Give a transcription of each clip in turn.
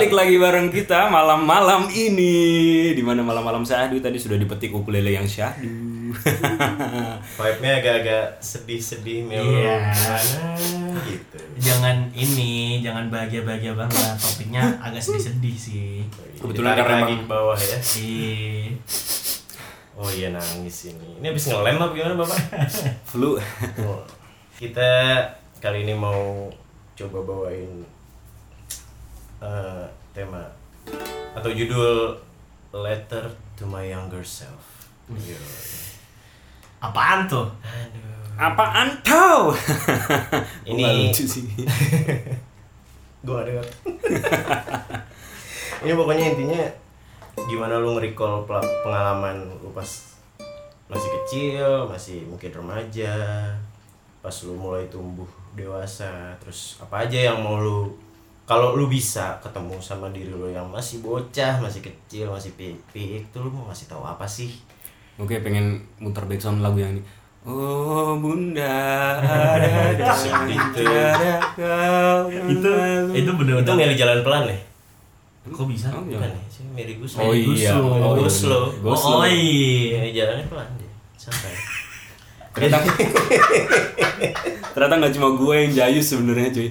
Balik lagi bareng kita malam-malam ini di mana malam-malam syahdu tadi sudah dipetik ukulele yang syahdu. Vibe-nya agak-agak sedih-sedih melo Iya. gimana gitu. Jangan ini, jangan bahagia-bahagia banget. Topiknya agak sedih-sedih sih. Kebetulan karena lagi ke bawah ya. Iya. Oh iya nangis ini. Ini habis ngelem apa gimana Bapak? Flu. Oh, Kita kali ini mau coba bawain eh, tema atau judul Letter to My Younger Self. Yo. Apaan tuh? Aduh. Apaan tau? Ini- lucu sih. Gua ada Ini pokoknya intinya gimana lu nge-recall pengalaman lu pas masih kecil, masih mungkin remaja, pas lu mulai tumbuh dewasa, terus apa aja yang mau lu kalau lu bisa ketemu sama diri lu yang masih bocah, masih kecil, masih pipik, tuh lu mau ngasih tahu apa sih? Oke, pengen muter background lagu yang ini. Oh bunda ada Itu itu Itu bener-bener. Meli jalan pelan ya? Kok bisa? Oh, Bukan iya. ya? Si Mary Guslo. Oh iya, oh, iya. Guslo. Guslo. Oh, iya. Jalannya pelan dia, santai. ternyata ternyata nggak cuma gue yang jayus sebenarnya cuy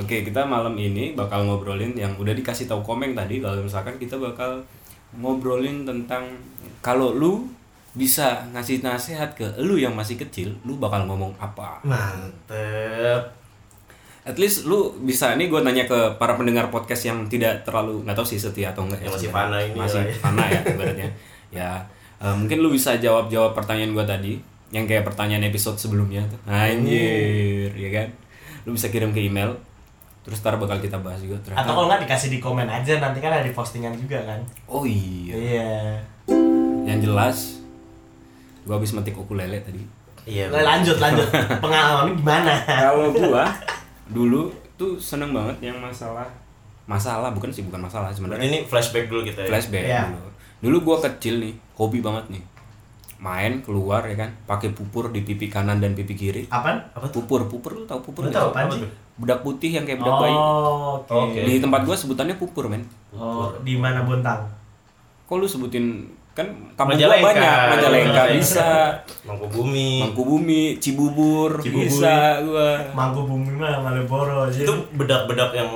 oke kita malam ini bakal ngobrolin yang udah dikasih tahu komeng tadi. Kalau misalkan kita bakal ngobrolin tentang kalau lu bisa ngasih nasihat ke lu yang masih kecil lu bakal ngomong apa? Mantep. at least lu bisa. Nih gue nanya ke para pendengar podcast yang tidak terlalu nggak tahu sih setia atau enggak Yang masih fana ini masih ya. fana ya ibaratnya. Ya eh, mungkin lu bisa jawab jawab pertanyaan gue tadi yang kayak pertanyaan episode sebelumnya tuh. Anjir. ya kan? Lu bisa kirim ke email terus ntar bakal kita bahas juga ternyata Atau kalau nggak dikasih di komen aja nanti kan ada di postingan juga kan. oh iya Iya. yang jelas gue habis metik ukulele tadi Iya. Lanjut lanjut. Pengalaman gimana? kalau gua dulu tuh seneng banget yang masalah masalah bukan sih bukan masalah sebenarnya ini flashback dulu kita ya. flashback Iya. dulu. Dulu gua kecil nih, hobi banget nih. Main keluar ya kan, pakai pupur di pipi kanan dan pipi kiri. Apaan? Apa tuh? Pupur, pupur lu tahu pupur Lu tahu Apa sih? Bedak putih yang kayak bedak bayi. Oh, oke. Oke. Di tempat gua sebutannya pupur, men. Oh, di mana Bontang? Kok lu sebutin kan kampung gua Majalengka. banyak, Majalengka bisa, Mangku Bumi. Mangkubumi, Cibubur, Cibubur. bisa gua. Mangku Bumi mah Malioboro aja. Itu bedak-bedak yang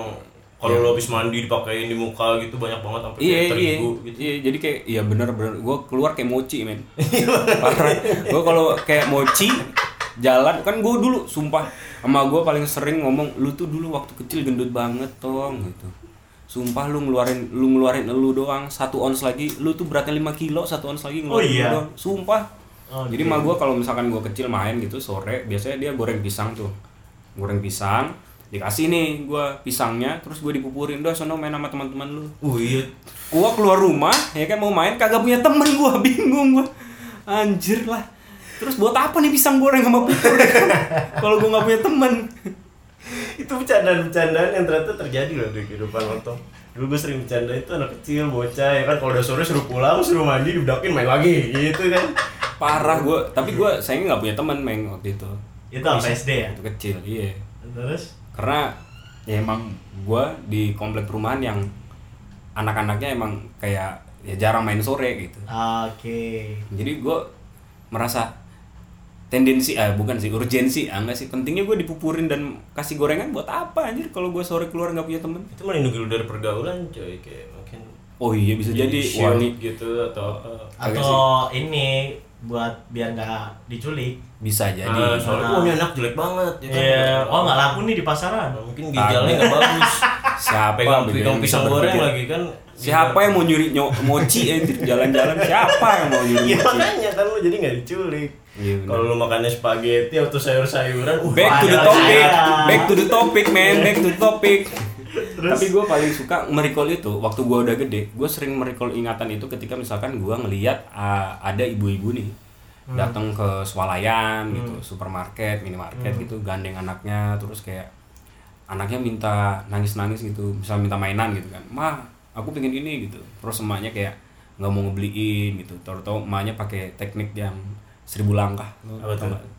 kalau lo habis mandi dipakein di muka gitu banyak banget sampai Iya kayak iya. terigu gitu. iya jadi kayak iya bener bener. Gue keluar kayak mochi men. Parah. Gue kalau kayak mochi jalan kan gue dulu sumpah sama gue paling sering ngomong lu tuh dulu waktu kecil gendut banget tong gitu. Sumpah lu ngeluarin lu ngeluarin lu doang satu ons lagi lu tuh beratnya 5 kilo satu ons lagi ngeluarin Oh, iya? doang. Sumpah. Oh, jadi mah gue kalau misalkan gue kecil main gitu sore biasanya dia goreng pisang tuh. Goreng pisang dikasih nih gue pisangnya terus gue dipupurin doh sono main sama teman-teman lu Uh iya. gua keluar rumah ya kan mau main kagak punya temen gua bingung gua anjir lah terus buat apa nih pisang goreng sama pupur ya kan? kalau gua nggak punya temen itu bercandaan-bercandaan yang ternyata terjadi loh di kehidupan lo Tom. Dulu gue sering bercanda itu anak kecil, bocah ya kan kalau udah sore suruh pulang, suruh mandi, dibedakin main lagi gitu kan. parah gua tapi gua sayangnya nggak punya temen meng waktu itu Itu apa SD ya? waktu kecil iya Terus? Karena ya emang gua di komplek perumahan yang anak-anaknya emang kayak ya jarang main sore gitu. Oke. jadi gua merasa tendensi ah bukan sih urgensi ah enggak sih. Pentingnya gue dipupurin dan kasih gorengan buat apa anjir kalau gue sore keluar nggak punya temen? Itu melindungi lu dari pergaulan coy kayak mungkin oh iya bisa jadi wani gitu atau uh, Atau ini buat biar nggak diculik. bisa jadi ah, soalnya Nah. ini anak jelek banget ya kan. Iya. Oh nggak laku nih di pasaran. Nah, mungkin ginjalnya nggak bagus. siapa Pegang pegang yang bisa pisang goreng lagi kan. siapa yang mau nyuri nyo, mochi anjir jalan-jalan siapa yang mau nyuri mochi makanya kan lu jadi nggak diculik. Bener. Kalau lu makannya spaghetti atau sayur-sayuran, uh, back to the topic back to the topic man back to the topic tapi gue paling suka merecall itu waktu gue udah gede gue sering merecall ingatan itu ketika misalkan gue ngeliat ah, ada ibu-ibu nih datang ke swalayan gitu supermarket minimarket gitu gandeng anaknya terus kayak anaknya minta nangis-nangis gitu misal minta mainan gitu kan. Mah aku pengen ini gitu. Terus emaknya kayak nggak mau ngebeliin gitu. Tahu-tahu emaknya pakai teknik yang seribu langkah. Apa tau nggak?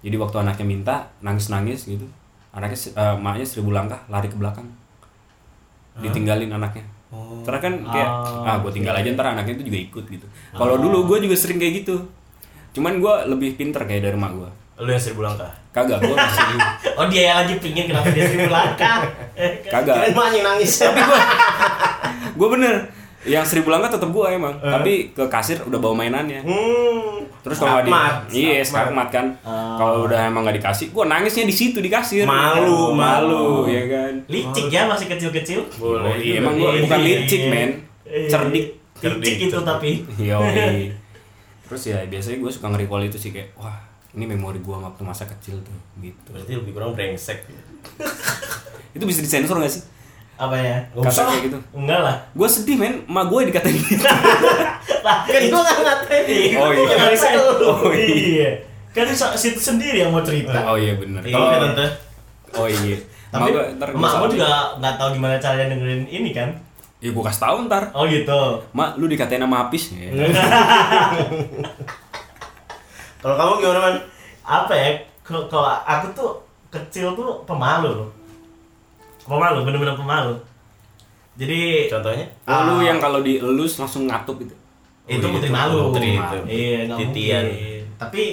jadi waktu anaknya minta nangis-nangis gitu anaknya emaknya seribu langkah lari ke belakang ditinggalin anaknya. Oh. karena kan kayak Oh, ah gue tinggal aja ntar anaknya itu juga ikut gitu. Kalau dulu gue juga sering kayak gitu. Cuman gue lebih pinter kayak dari mak gue Lu yang seribu langkah. kagak gue masih Oh dia yang lagi pingin kenapa dia seribu langkah? kagak. Kirain mah yang nangis. gue bener yang seribu langkah tetap gue emang tapi ke kasir udah bawa mainannya Hmm. terus kalau nggak di iya skakmat kan kalau udah emang nggak dikasih gue nangisnya di situ di kasir Malu, malu ya kan Licik ya masih kecil-kecil. Oh, Boleh. iya, emang gue bukan licik men cerdik Licik itu tapi. Yoi. Terus ya biasanya gue suka nge-recall itu sih kayak wah ini memori gue waktu masa kecil tuh gitu. Berarti lebih kurang brengsek. Itu bisa disensor gak sih? Apa ya? Kata usah. kayak gitu. Enggak lah. Gue sedih men, ma gue dikatain gitu. Lah Kan gua nggak ngatain. Oh, iya. Yang bisa- Oh, iya. iya. Kan situ sendiri yang mau cerita. oh iya bener. Tolong ya tante. Oh iya. Tapi Ma gua ntar gua emak salah. juga nggak tahu gimana caranya dengerin ini kan? Ya gue kasih tau ntar. Oh gitu. Ma lu dikatain sama Apis ya. Kalau kamu gimana man? Apa ya? Kalau kalau aku tuh kecil tuh pemalu loh. Pemalu, bener-bener pemalu. Jadi Contohnya? Oh, lu Ah. yang kalau dielus langsung ngatuk gitu. itu Oh, putri malu. Putri itu. Iya, nggak Titian. Tapi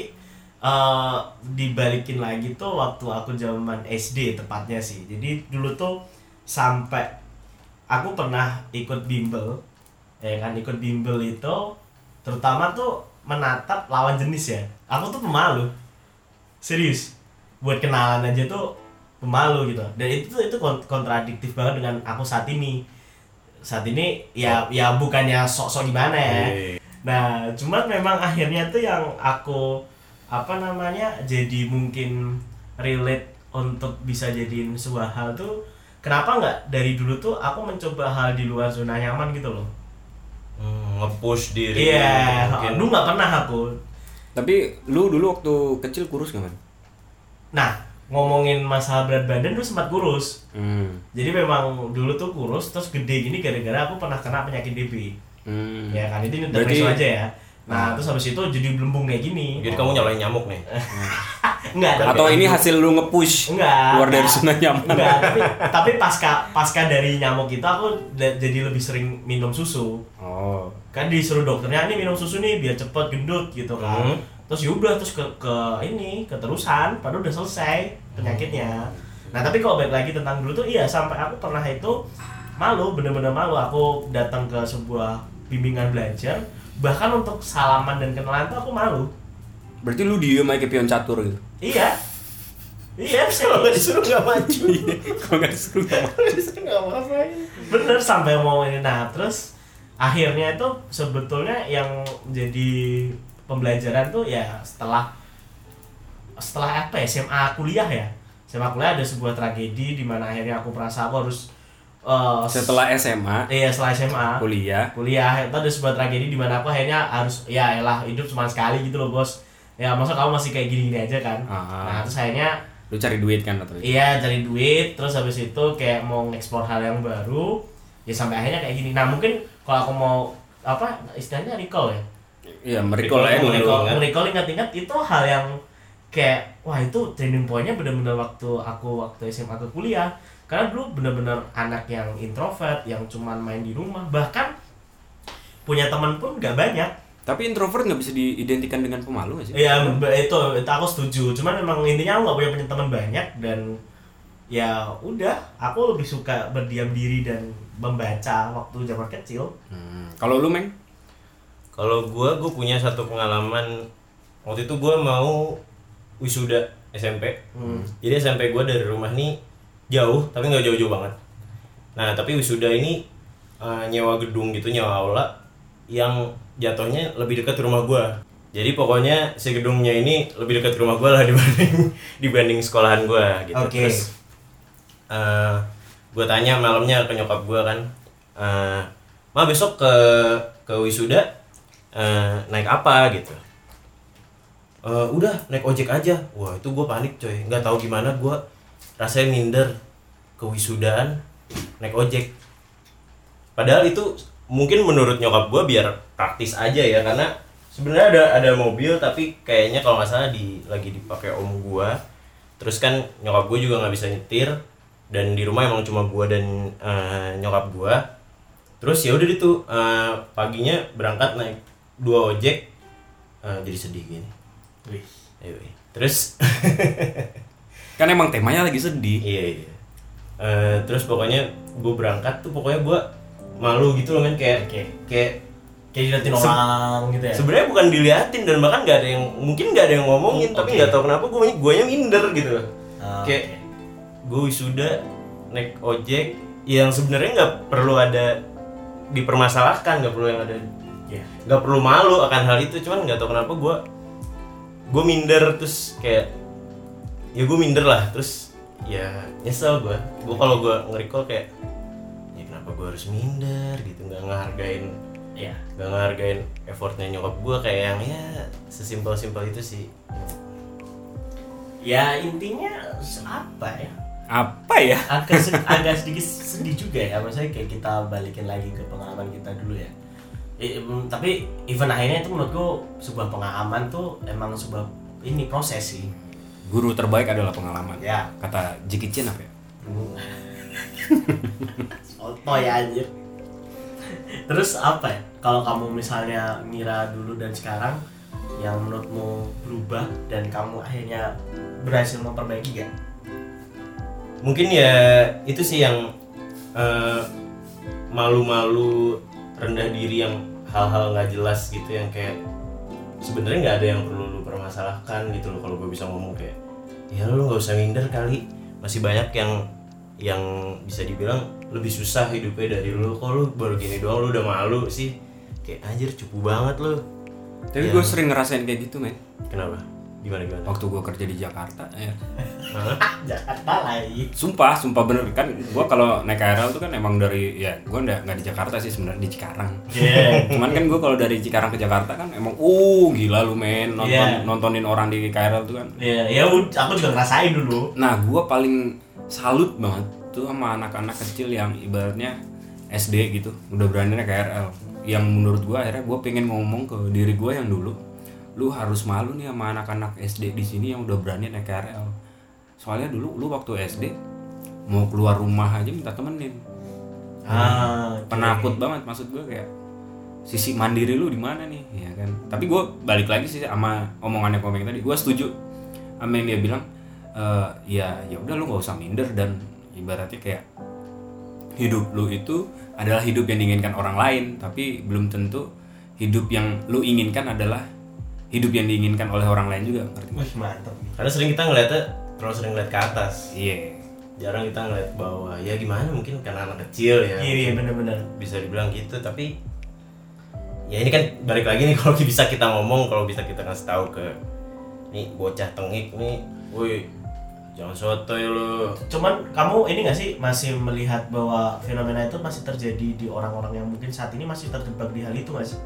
eh, dibalikin lagi tuh waktu aku zaman SD tepatnya sih. Jadi dulu tuh sampai aku pernah ikut bimbel, ya kan ikut bimbel itu terutama tuh menatap lawan jenis ya. Aku tuh pemalu, serius. Buat kenalan aja tuh pemalu gitu. Dan itu tuh itu kont- kontradiktif banget dengan aku saat ini. Saat ini ya ya bukannya sok-sok gimana ya. Iya. Nah, cuman memang akhirnya tuh yang aku apa namanya jadi mungkin relate untuk bisa jadiin sebuah hal tuh kenapa nggak dari dulu tuh aku mencoba hal di luar zona nyaman gitu loh. Hmm, nge-push diri. Iya, Mungkin. dulu nggak pernah aku. Tapi lu dulu waktu kecil kurus gak man? Nah, ngomongin masalah berat badan dulu sempat kurus. Hmm. Jadi memang dulu tuh kurus terus gede gini gara-gara aku pernah kena penyakit DB. Hmm. Ya kan itu udah Berarti- aja ya. Nah, terus habis itu jadi belembung kayak gini. Jadi kamu nyalain nyamuk nih. Enggak, tapi- Atau ini hasil lu nge-push Enggak. keluar dari enggak. zona nyaman? Enggak, tapi tapi pasca pasca dari nyamuk itu aku jadi lebih sering minum susu. Oh. Kan disuruh dokternya ini minum susu nih biar cepet gendut gitu kan. Hmm. Terus yaudah terus ke ke ini keterusan padahal udah selesai penyakitnya. Nah, tapi kalau balik lagi tentang dulu tuh iya sampai aku pernah itu malu, bener-bener malu aku datang ke sebuah bimbingan belajar bahkan untuk salaman dan kenalan tuh aku malu. Berarti lu diem aja kayak pion catur gitu. Iya. Iya, Kalau nggak disuruh nggak maju. Kalau nggak disuruh nggak disuruh nggak mau ngapain. bener sampai mau ini nah terus akhirnya itu sebetulnya yang jadi pembelajaran tuh ya setelah setelah apa ya? SMA kuliah ya. SMA kuliah ada sebuah tragedi di mana akhirnya aku merasa aku harus eh, Setelah SMA, iya setelah SMA kuliah, kuliah. Itu ada sebuah tragedi di mana aku akhirnya harus ya elah hidup cuma sekali gitu loh bos. Ya masa kamu masih kayak gini-gini aja kan? Ah. nah terus akhirnya lu cari duit kan atau? Iya cari duit. Terus habis itu kayak mau ngeksplor hal yang baru. Ya sampai akhirnya kayak gini. Nah mungkin kalau aku mau apa istilahnya recall ya. Iya, merecall aja dulu. Recall, kan? recall ingat-ingat itu hal yang kayak wah itu training pointnya bener-bener waktu aku waktu SMA ke kuliah karena dulu bener-bener anak yang introvert yang cuman main di rumah bahkan punya teman pun gak banyak Tapi introvert nggak bisa diidentikan dengan pemalu nggak sih? Iya, itu, itu aku setuju. Cuman memang intinya aku nggak punya punya teman banyak dan ya udah, aku lebih suka berdiam diri dan membaca waktu zaman kecil. Hmm. Kalau lu meng? Kalau gua, gua punya satu pengalaman waktu itu gua mau wisuda SMP. Hmm. Jadi SMP gua dari rumah nih jauh, tapi nggak jauh-jauh banget. Nah, tapi wisuda ini eh, nyewa gedung gitu, nyewa aula yang jatuhnya lebih dekat rumah gua. Jadi pokoknya si gedungnya ini lebih dekat rumah gua lah dibanding dibanding sekolahan gua gitu. Oke. Terus eh gue tanya malamnya ke nyokap gue kan eh ma besok ke ke wisuda eh, naik apa gitu. "Eh, udah naik ojek aja. Wah itu gue panik coy. Nggak tahu gimana gue rasanya minder ke wisudaan naik ojek. Padahal itu mungkin menurut nyokap gue biar praktis aja ya karena sebenarnya ada ada mobil tapi kayaknya kalau nggak salah di lagi dipakai om gue terus kan nyokap gue juga nggak bisa nyetir dan di rumah emang cuma gua dan eh, nyokap gua. Terus ya udah itu eh, paginya berangkat naik dua ojek eh, jadi sedih gini Wih. Ayo, iya. terus Kan emang temanya lagi sedih. iya iya Eh, terus pokoknya gue berangkat tuh pokoknya gua malu gitu loh men kayak Oke. kayak Kayak diliatin Se- orang gitu ya. sebenarnya bukan diliatin dan bahkan nggak ada yang mungkin nggak ada yang ngomongin Oh, tapi nggak tahu kenapa gue guanya minder gitu loh Ah, kayak gue wisuda naik ojek yang sebenarnya nggak perlu ada dipermasalahkan nggak perlu yang ada Iya. nggak perlu malu akan hal itu cuman nggak tahu kenapa gue gue minder terus kayak ya gue minder lah terus ya nyesel gue gue kalau gue nge-recall kayak ya kenapa gue harus minder gitu nggak ngehargain Iya. nggak ngehargain effortnya nyokap gue kayak yang ya sesimpel simpel itu sih Ya intinya apa ya? Apa ya? Agak agak sedikit sedih juga ya. Maksudnya kayak kita balikin lagi ke pengalaman kita dulu ya. Eh, em, tapi even akhirnya itu menurutku sebuah pengalaman tuh emang sebuah ini proses sih. Guru terbaik adalah pengalaman. Ya. Kata Jiki Chin apa ya? Soto ya anjir. Terus apa ya? Kalau kamu misalnya ngira dulu dan sekarang yang menurutmu berubah dan kamu akhirnya berhasil memperbaiki gak? mungkin ya itu sih yang eh, malu-malu rendah diri yang hal-hal nggak jelas gitu yang kayak sebenarnya nggak ada yang perlu lu permasalahkan gitu loh kalau gue bisa ngomong kayak ya lu nggak usah minder kali masih banyak yang yang bisa dibilang lebih susah hidupnya dari lu kok lu baru gini doang lu udah malu sih kayak anjir cupu banget lu Tapi Ya. gue sering ngerasain kayak gitu men. kenapa gimana gimana Waktu gue kerja di Jakarta, ya. Jakarta lagi. Sumpah, sumpah bener kan. Gue kalau naik KRL tuh kan emang dari ya gue nggak nggak di Jakarta sih sebenarnya di Cikarang. Yeah. Cuman kan gue kalau dari Cikarang ke Jakarta kan emang uh gila lu men nonton Iya. nontonin orang di KRL tuh kan. Iya, ya ud- aku juga ngerasain dulu. Nah, gue paling salut banget tuh sama anak-anak kecil yang ibaratnya SD gitu, udah berani naik KRL. Yang menurut gue akhirnya gue pengen ngomong ke diri gue yang dulu, lu harus malu nih sama anak-anak SD di sini yang udah berani naik KRL. Soalnya dulu lu waktu SD mau keluar rumah aja minta temenin. Ah, oke. Penakut banget maksud gue kayak sisi mandiri lu di mana nih, ya kan? Tapi gue balik lagi sih sama omongannya komeng tadi, gue setuju sama yang dia bilang, eh ya ya udah lu nggak usah minder dan ibaratnya kayak hidup lu itu adalah hidup yang diinginkan orang lain, tapi belum tentu hidup yang lu inginkan adalah hidup yang diinginkan oleh orang lain juga, ngerti? Wih, mantap. karena sering kita ngeliatnya terlalu sering ngeliat ke atas Iya. jarang kita ngeliat bawah ya gimana mungkin karena anak kecil ya Iya, iya bener-bener. bisa dibilang gitu tapi ya ini kan balik lagi nih kalau bisa kita ngomong kalau bisa kita kasih tahu ke nih bocah tengik nih woi jangan sotoy lu Cuman kamu ini gak sih masih melihat bahwa fenomena itu masih terjadi di orang-orang yang mungkin saat ini masih terjebak di hal itu gak sih?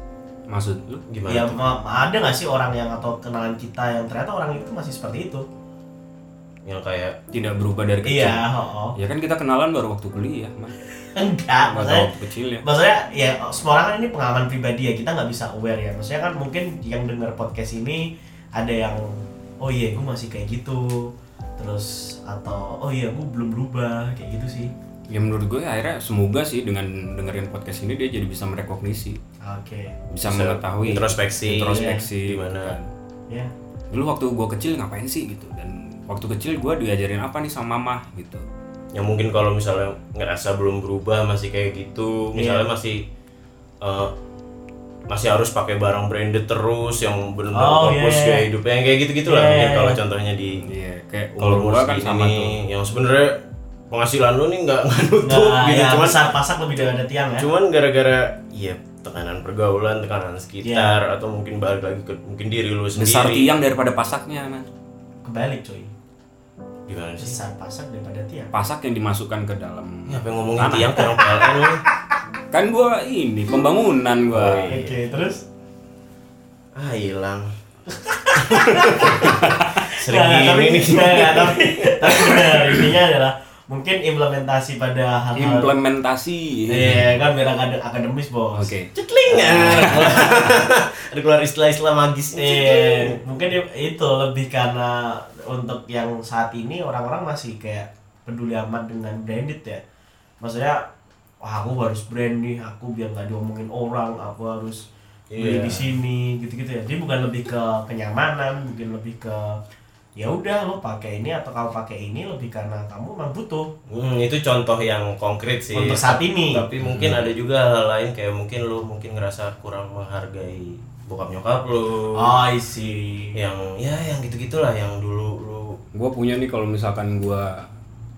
Maksud lu? gimana Ya ma- ada gak sih orang yang atau kenalan kita yang ternyata orang itu masih seperti itu? yang kayak Tidak berubah dari kecil. Iya, oh, Ya kan kita kenalan baru waktu kuliah, man. Enggak, maksudnya waktu kecil ya. maksudnya ya semua orang kan ini pengalaman pribadi ya kita nggak bisa aware ya maksudnya kan mungkin yang dengar podcast ini ada yang oh iya gue masih kayak gitu terus atau oh iya gue belum berubah kayak gitu sih Ya menurut gue akhirnya semoga sih dengan dengerin podcast ini dia jadi bisa merekognisi, oke bisa, Bisa mengetahui introspeksi. introspeksi Iya, gimana. ya Dulu waktu gue kecil ngapain sih gitu dan waktu kecil gue diajarin apa nih sama mama gitu. yang mungkin kalau misalnya ngerasa belum berubah masih kayak gitu misalnya masih eh, masih harus pakai barang branded terus yang benar-benar Oh, fokus iya, iya. kayak hidupnya yang kayak gitu gitulah Iya, mungkin iya, kalau iya. contohnya di Iya, kayak kalau kan sama nih, tuh. yang sebenarnya penghasilan lu nih nggak nggak nutup nggak gitu ya, cuman pasar pasak lebih dari ada tiang ya cuman gara-gara iya tekanan pergaulan tekanan sekitar Iya. atau mungkin balik lagi ke mungkin diri lu sendiri Besar tiang daripada pasaknya, man. kebalik coy gimana sih besar pasak daripada tiang Pasak yang dimasukkan ke dalam. Ya, apa yang ngomongin tiang orang PLN lu Kan gue ini pembangunan gue. Oh, iya. oke terus ah hilang sering Nggak, gini tapi, nih nggak, nggak, tapi, tapi benar, intinya adalah mungkin implementasi pada hal-hal Implementasi. Iya kan biar akad- akademis bos. Oke. Cekling ya. Ada keluar istilah-istilah magis nih. Iya, mungkin itu lebih karena untuk yang saat ini orang-orang masih kayak peduli amat dengan branded ya maksudnya wah aku harus brand nih aku biar nggak diomongin orang aku harus beli Iya. di sini gitu-gitu ya jadi bukan lebih ke kenyamanan mungkin lebih ke ya udah lo pakai ini atau kamu pakai ini lebih karena kamu memang butuh Hmm, itu contoh yang konkret sih. Untuk saat ini. Tapi mungkin ada juga hal lain kayak mungkin lu mungkin ngerasa kurang menghargai bokap nyokap lu. oh I see Yang ya yang gitu-gitulah yang dulu lu gue punya nih kalau misalkan gue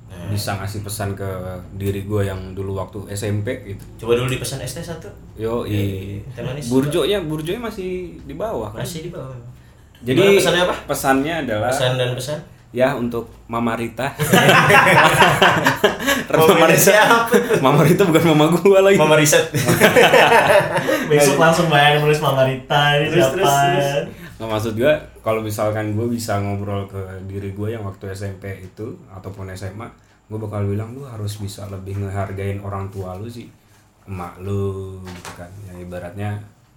Nah. bisa ngasih pesan ke diri gue yang dulu waktu SMP gitu coba dulu dipesan ST satu. yo i Teh manis. burjonya burjonya masih di bawah kan Masih di bawah. Jadi Gimana pesannya apa? pesannya adalah Pesan dan pesan. ya untuk Mama Rita Mama Rita siapa? Mama Rita bukan mama gue lagi Mama riset. besok langsung bayang nulis Mama Rita ini Terus, siapa terus, terus. Nah, maksud gue kalau misalkan gue bisa ngobrol ke diri gue yang waktu SMP itu ataupun SMA gue bakal bilang lu harus bisa lebih ngehargain orang tua lu sih emak lu gitu kan ya ibaratnya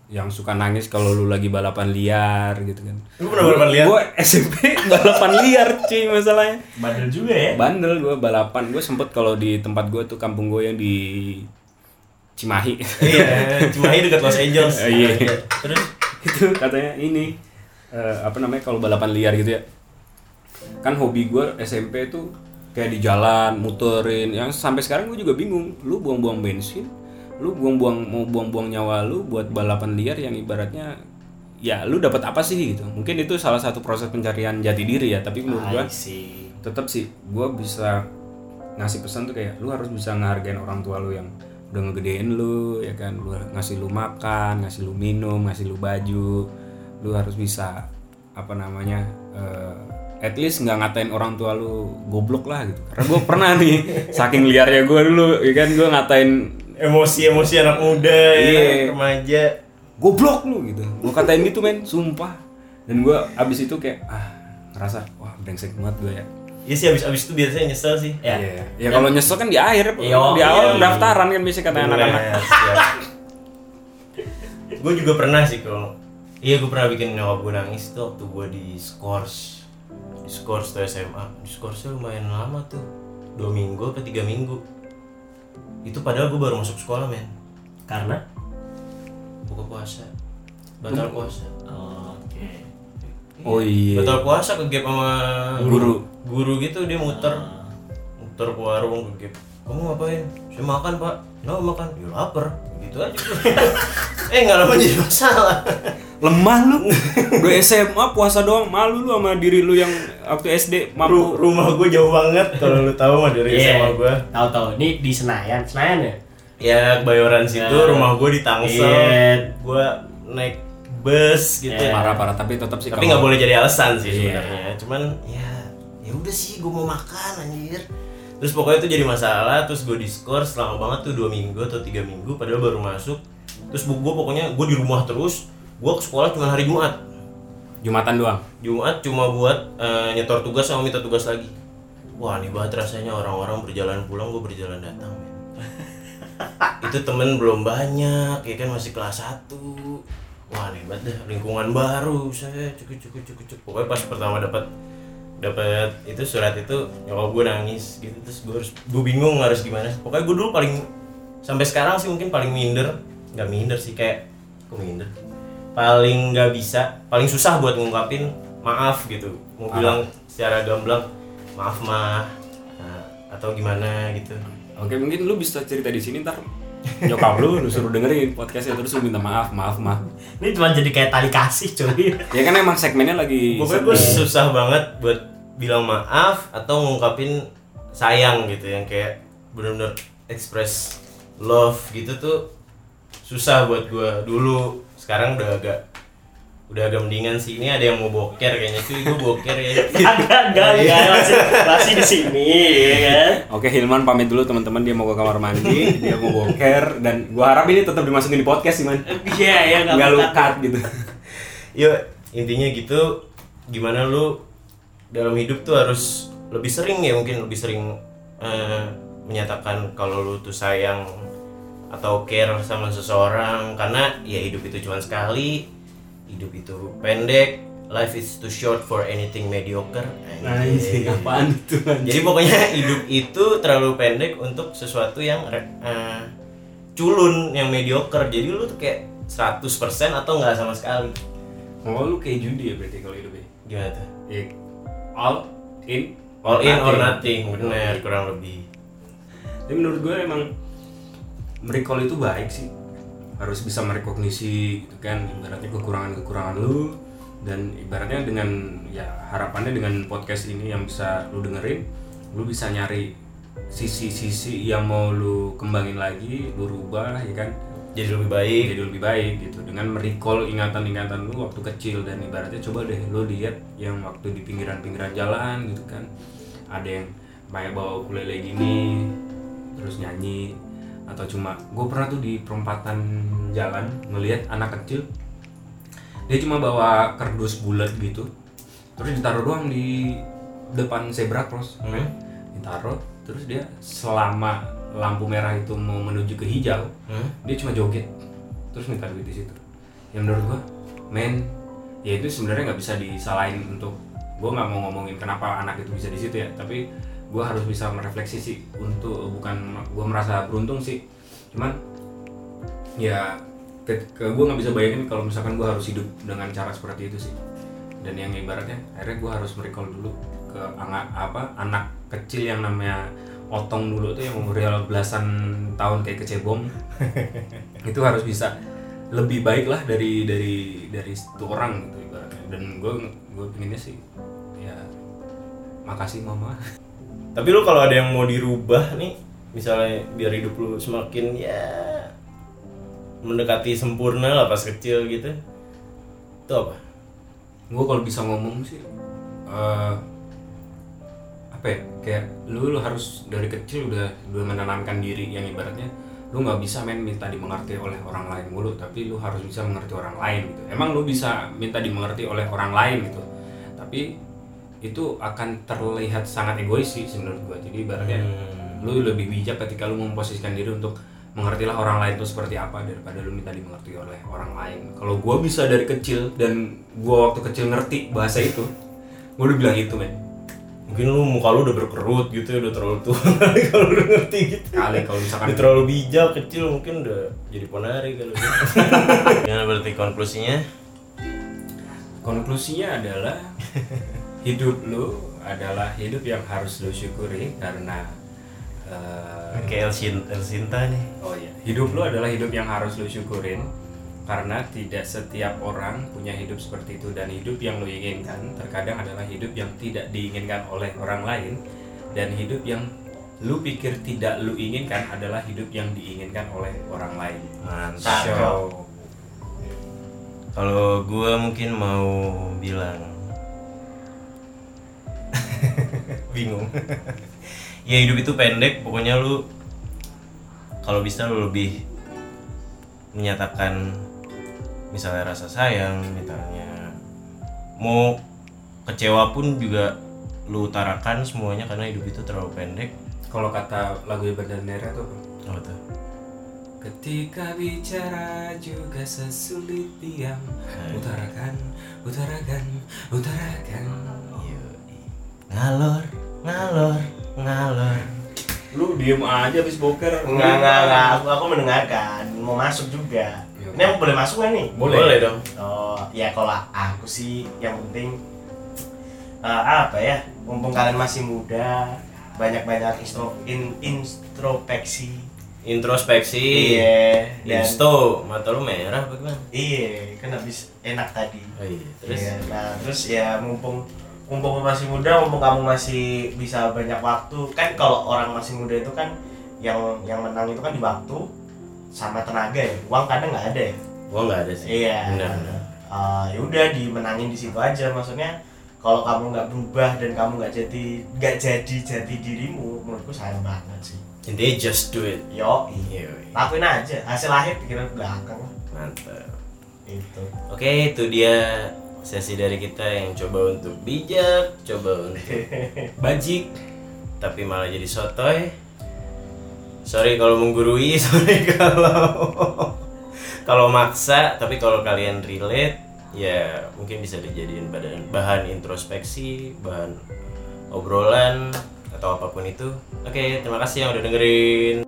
yang suka nangis kalau lu lagi balapan liar gitu kan. Lu pernah balapan liar? gue SMP balapan liar cuy masalahnya. Bandel juga ya? Bandel gue balapan. Gue sempet kalau di tempat gue tuh kampung gue yang di Cimahi. Iya, Cimahi dekat Los Angeles. Eh, iya. Terus? Itu katanya ini eh, apa namanya kalau balapan liar gitu ya. Kan hobi gue SMP tuh kayak di jalan muterin. Yang sampai sekarang gue juga bingung lu buang-buang bensin lu buang-buang mau buang-buang nyawa lu buat balapan liar yang ibaratnya ya lu dapat apa sih gitu. Mungkin itu salah satu proses pencarian jati diri ya tapi menurut see. tetap sih gue bisa ngasih pesan tuh kayak lu harus bisa ngehargain orang tua lu yang udah ngegedein lu ya kan. Lu ngasih lu makan ngasih lu minum ngasih lu baju. Lu harus bisa apa namanya eh, at least nggak ngatain orang tua lu goblok lah gitu. Karena gue pernah nih saking liarnya gue dulu ya kan. Gue ngatain emosi-emosi anak muda ya, Iya. remaja. goblok lu gitu gue katain gitu men sumpah dan gue abis itu kayak ah ngerasa wah brengsek banget gue ya Iya sih abis-abis itu biasanya nyesel sih. ya Iya. Ya kalau nyesel kan di akhir, Iya, di awal iya. pendaftaran kan biasanya kata anak-anak. gue juga pernah sih kalau iya gue pernah bikin nyokap gue nangis tuh waktu gue di skors di skors tuh SMA di skors lumayan lama tuh dua minggu atau tiga minggu itu padahal gue baru masuk sekolah men. Karena? Buka puasa. Batal puasa. Oke. Oh iya. batal puasa ke gap sama Guru. guru. Gitu dia muter. Muter ke warung ke gap. Kamu ngapain? Saya makan pak. Kenapa makan? Ya lapar. Gitu aja. Eh nggak lama jadi masalah Lemah lu. Udah SMA puasa doang, malu lu sama diri lu yang waktu SD Ru- mampu. rumah gue jauh banget kalau lu tahu mah dari Iya. SMA gue tahu tahu ini di Senayan Senayan ya ya kebayoran situ Nah. rumah gue di Tangsel Iya. gue naik bus gitu Iya. Parah-parah tapi tetap sih tapi nggak boleh jadi alasan sih Iya. sebenarnya cuman ya ya udah sih gue mau makan anjir terus pokoknya itu jadi masalah terus gue diskor selama banget tuh dua minggu atau tiga minggu padahal baru masuk terus gue pokoknya gue di rumah terus gue ke sekolah cuma hari Jumat. Jumatan doang. Jumat cuma buat eh, nyetor tugas sama minta tugas lagi. Wah nih banget rasanya orang-orang berjalan pulang gue berjalan datang. Men. itu temen belum banyak ya kan masih kelas 1 wah nih banget dah lingkungan baru saya cukup cukup cukup cukup. Pokoknya pas pertama dapat dapat itu surat itu nyokap gue nangis gitu terus gue harus gue bingung harus gimana. Pokoknya gue dulu paling sampai sekarang sih mungkin paling minder. Nggak minder sih kayak kok minder paling nggak bisa paling susah buat ngungkapin maaf gitu. Mau bilang secara gamblang maaf mah nah, atau gimana gitu. Oke, mungkin lu bisa cerita di sini ntar nyokap lu lu suruh dengerin podcastnya terus lu minta maaf, maaf mah. ini cuma jadi kayak tali kasih cuy. Ya kan emang segmennya lagi pokoknya gue susah banget buat bilang maaf atau ngungkapin sayang gitu. Yang kayak bener-bener express love gitu tuh susah buat gue dulu sekarang udah agak udah agak mendingan sih. Ini ada yang mau boker kayaknya cuy. Gue boker ya. Agak enggak enggak masih masih di sini ya kan? Oke, Hilman pamit dulu teman-teman. Dia mau ke kamar mandi, dia mau boker dan gua harap ini tetap dimasukin di podcast sih, Man. iya ya Enggak lu cut gitu. Yuk, intinya gitu gimana lu dalam hidup tuh harus lebih sering ya mungkin lebih sering eh, menyatakan kalau lu tuh sayang atau care sama seseorang karena ya hidup itu cuma sekali hidup itu pendek life is too short for anything mediocre. Anjing, apaan itu anjing? Jadi pokoknya hidup itu terlalu pendek untuk sesuatu yang eh, culun, yang mediocre. Jadi lu tuh kayak 100% atau nggak sama sekali. Oh lu kayak judi ya berarti kalau hidupnya Gimana tuh? ya, All in All in or nothing, bener kurang lebih. Tapi menurut gue emang merecall itu baik sih. Harus bisa merekognisi gitu kan ibaratnya kekurangan-kekurangan lu. Dan ibaratnya dengan ya harapannya dengan podcast ini yang bisa lu dengerin lu bisa nyari sisi-sisi yang mau lu kembangin lagi lu rubah ya kan? Jadi lebih baik. jadi lebih baik gitu. Dengan merecall ingatan-ingatan lu waktu kecil dan ibaratnya coba deh lu lihat yang waktu di pinggiran-pinggiran jalan gitu kan. Ada yang banyak bawa ukulele gini terus nyanyi atau cuma gue pernah tuh di perempatan jalan ngelihat anak kecil. Dia cuma bawa kardus bulat gitu. Terus ditaruh doang di depan zebra cross Hmm. ditaruh terus dia selama lampu merah itu mau menuju ke hijau Hmm? dia cuma joget. Terus minta duit di situ. Ya menurut gua men ya itu sebenarnya nggak bisa disalahin untuk gua nggak mau ngomongin kenapa anak itu bisa di situ ya. Tapi gua harus bisa merefleksi sih untuk bukan gua merasa beruntung sih. Cuman ya ke, ke gua nggak bisa bayangin kalau misalkan gua harus hidup dengan cara seperti itu sih. Dan yang ibaratnya akhirnya gua harus merecall dulu ke anak apa anak kecil yang namanya otong dulu tuh yang umur belasan tahun kayak kecebong. Itu harus bisa lebih baik lah dari dari dari satu orang gitu ibaratnya. Dan gue gue pinginnya sih ya makasih mama Tapi lu kalau ada yang mau dirubah nih, misalnya biar hidup lu semakin ya mendekati sempurna lah pas kecil gitu. Itu apa? gue kalau bisa ngomong sih eh, apa ya kayak lu lu harus dari kecil udah udah menanamkan diri yang ibaratnya lu nggak bisa main minta dimengerti oleh orang lain mulu tapi lu harus bisa mengerti orang lain gitu emang lu bisa minta dimengerti oleh orang lain gitu tapi itu akan terlihat sangat egois sih menurut gua jadi ibaratnya Hmm. lu lebih bijak ketika lu memposisikan diri untuk mengertilah orang lain itu seperti apa daripada lu minta dimengerti oleh orang lain kalau gua bisa dari kecil dan gua waktu kecil ngerti bahasa itu gua udah bilang itu men Mungkin lu muka lu udah berkerut gitu, udah terlalu tua kali kalau udah ngerti gitu. kali kalau misalkan Udah terlalu bijak kecil mungkin udah jadi ponari kalau gitu. Gimana berarti konklusinya? konklusinya adalah hidup lu adalah hidup yang harus lu syukuri karena eh, Kayak El Sin- El Sinta nih. Oh iya, hidup lu adalah hidup yang harus lu syukurin karena tidak setiap orang punya hidup seperti itu dan hidup yang lu inginkan terkadang adalah hidup yang tidak diinginkan oleh orang lain dan hidup yang lu pikir tidak lu inginkan adalah hidup yang diinginkan oleh orang lain. Mantap. So, Kalau gua mungkin mau bilang bingung. ya hidup itu pendek, pokoknya lu kalau bisa lu lebih menyatakan misalnya rasa sayang, misalnya mau kecewa pun juga lu utarakan semuanya karena hidup itu terlalu pendek. kalau kata lagu Bandanera tuh Apa tuh? Ketika bicara juga sesulit diam Utarakan, utarakan, utarakan. Ngalor, ngalor, ngalor. Lu diem aja abis boker Enggak, enggak, enggak. Aku, aku mendengarkan. Mau masuk juga. Iya. Ini aku boleh masuk nggak nih? Boleh. Boleh dong. Oh, ya kalau aku sih yang penting eh, apa ya? Mumpung kalian masih muda, banyak-banyak instro, in, introspeksi. Introspeksi. Iya. Dan Insto, mata lu merah apa gimana? iya, kan habis enak tadi. Oh iya. Terus Iya, nah terus ya mumpung mumpung masih muda, mumpung kamu masih bisa banyak waktu, kan kalau orang masih muda itu kan yang yang menang itu kan di waktu sama tenaga ya. Uang kadang nggak ada ya. gua nggak ada sih. Iya. Benar. benar. Eh, ya udah dimenangin di situ aja. Maksudnya kalau kamu nggak berubah dan kamu nggak jadi nggak jadi jati dirimu, menurutku sayang banget sih. Intinya just do it. Yo, Iya. lakuin aja. Hasil akhir pikiran belakang. Mantap. Itu. Oke, itu dia sesi dari kita yang coba untuk bijak, coba untuk Bajik tapi malah jadi sotoy. Sorry kalau menggurui, sorry kalau kalau maksa, tapi kalau kalian relate ya mungkin bisa dijadiin bahan bahan introspeksi bahan obrolan atau apa pun itu oke terima kasih yang udah dengerin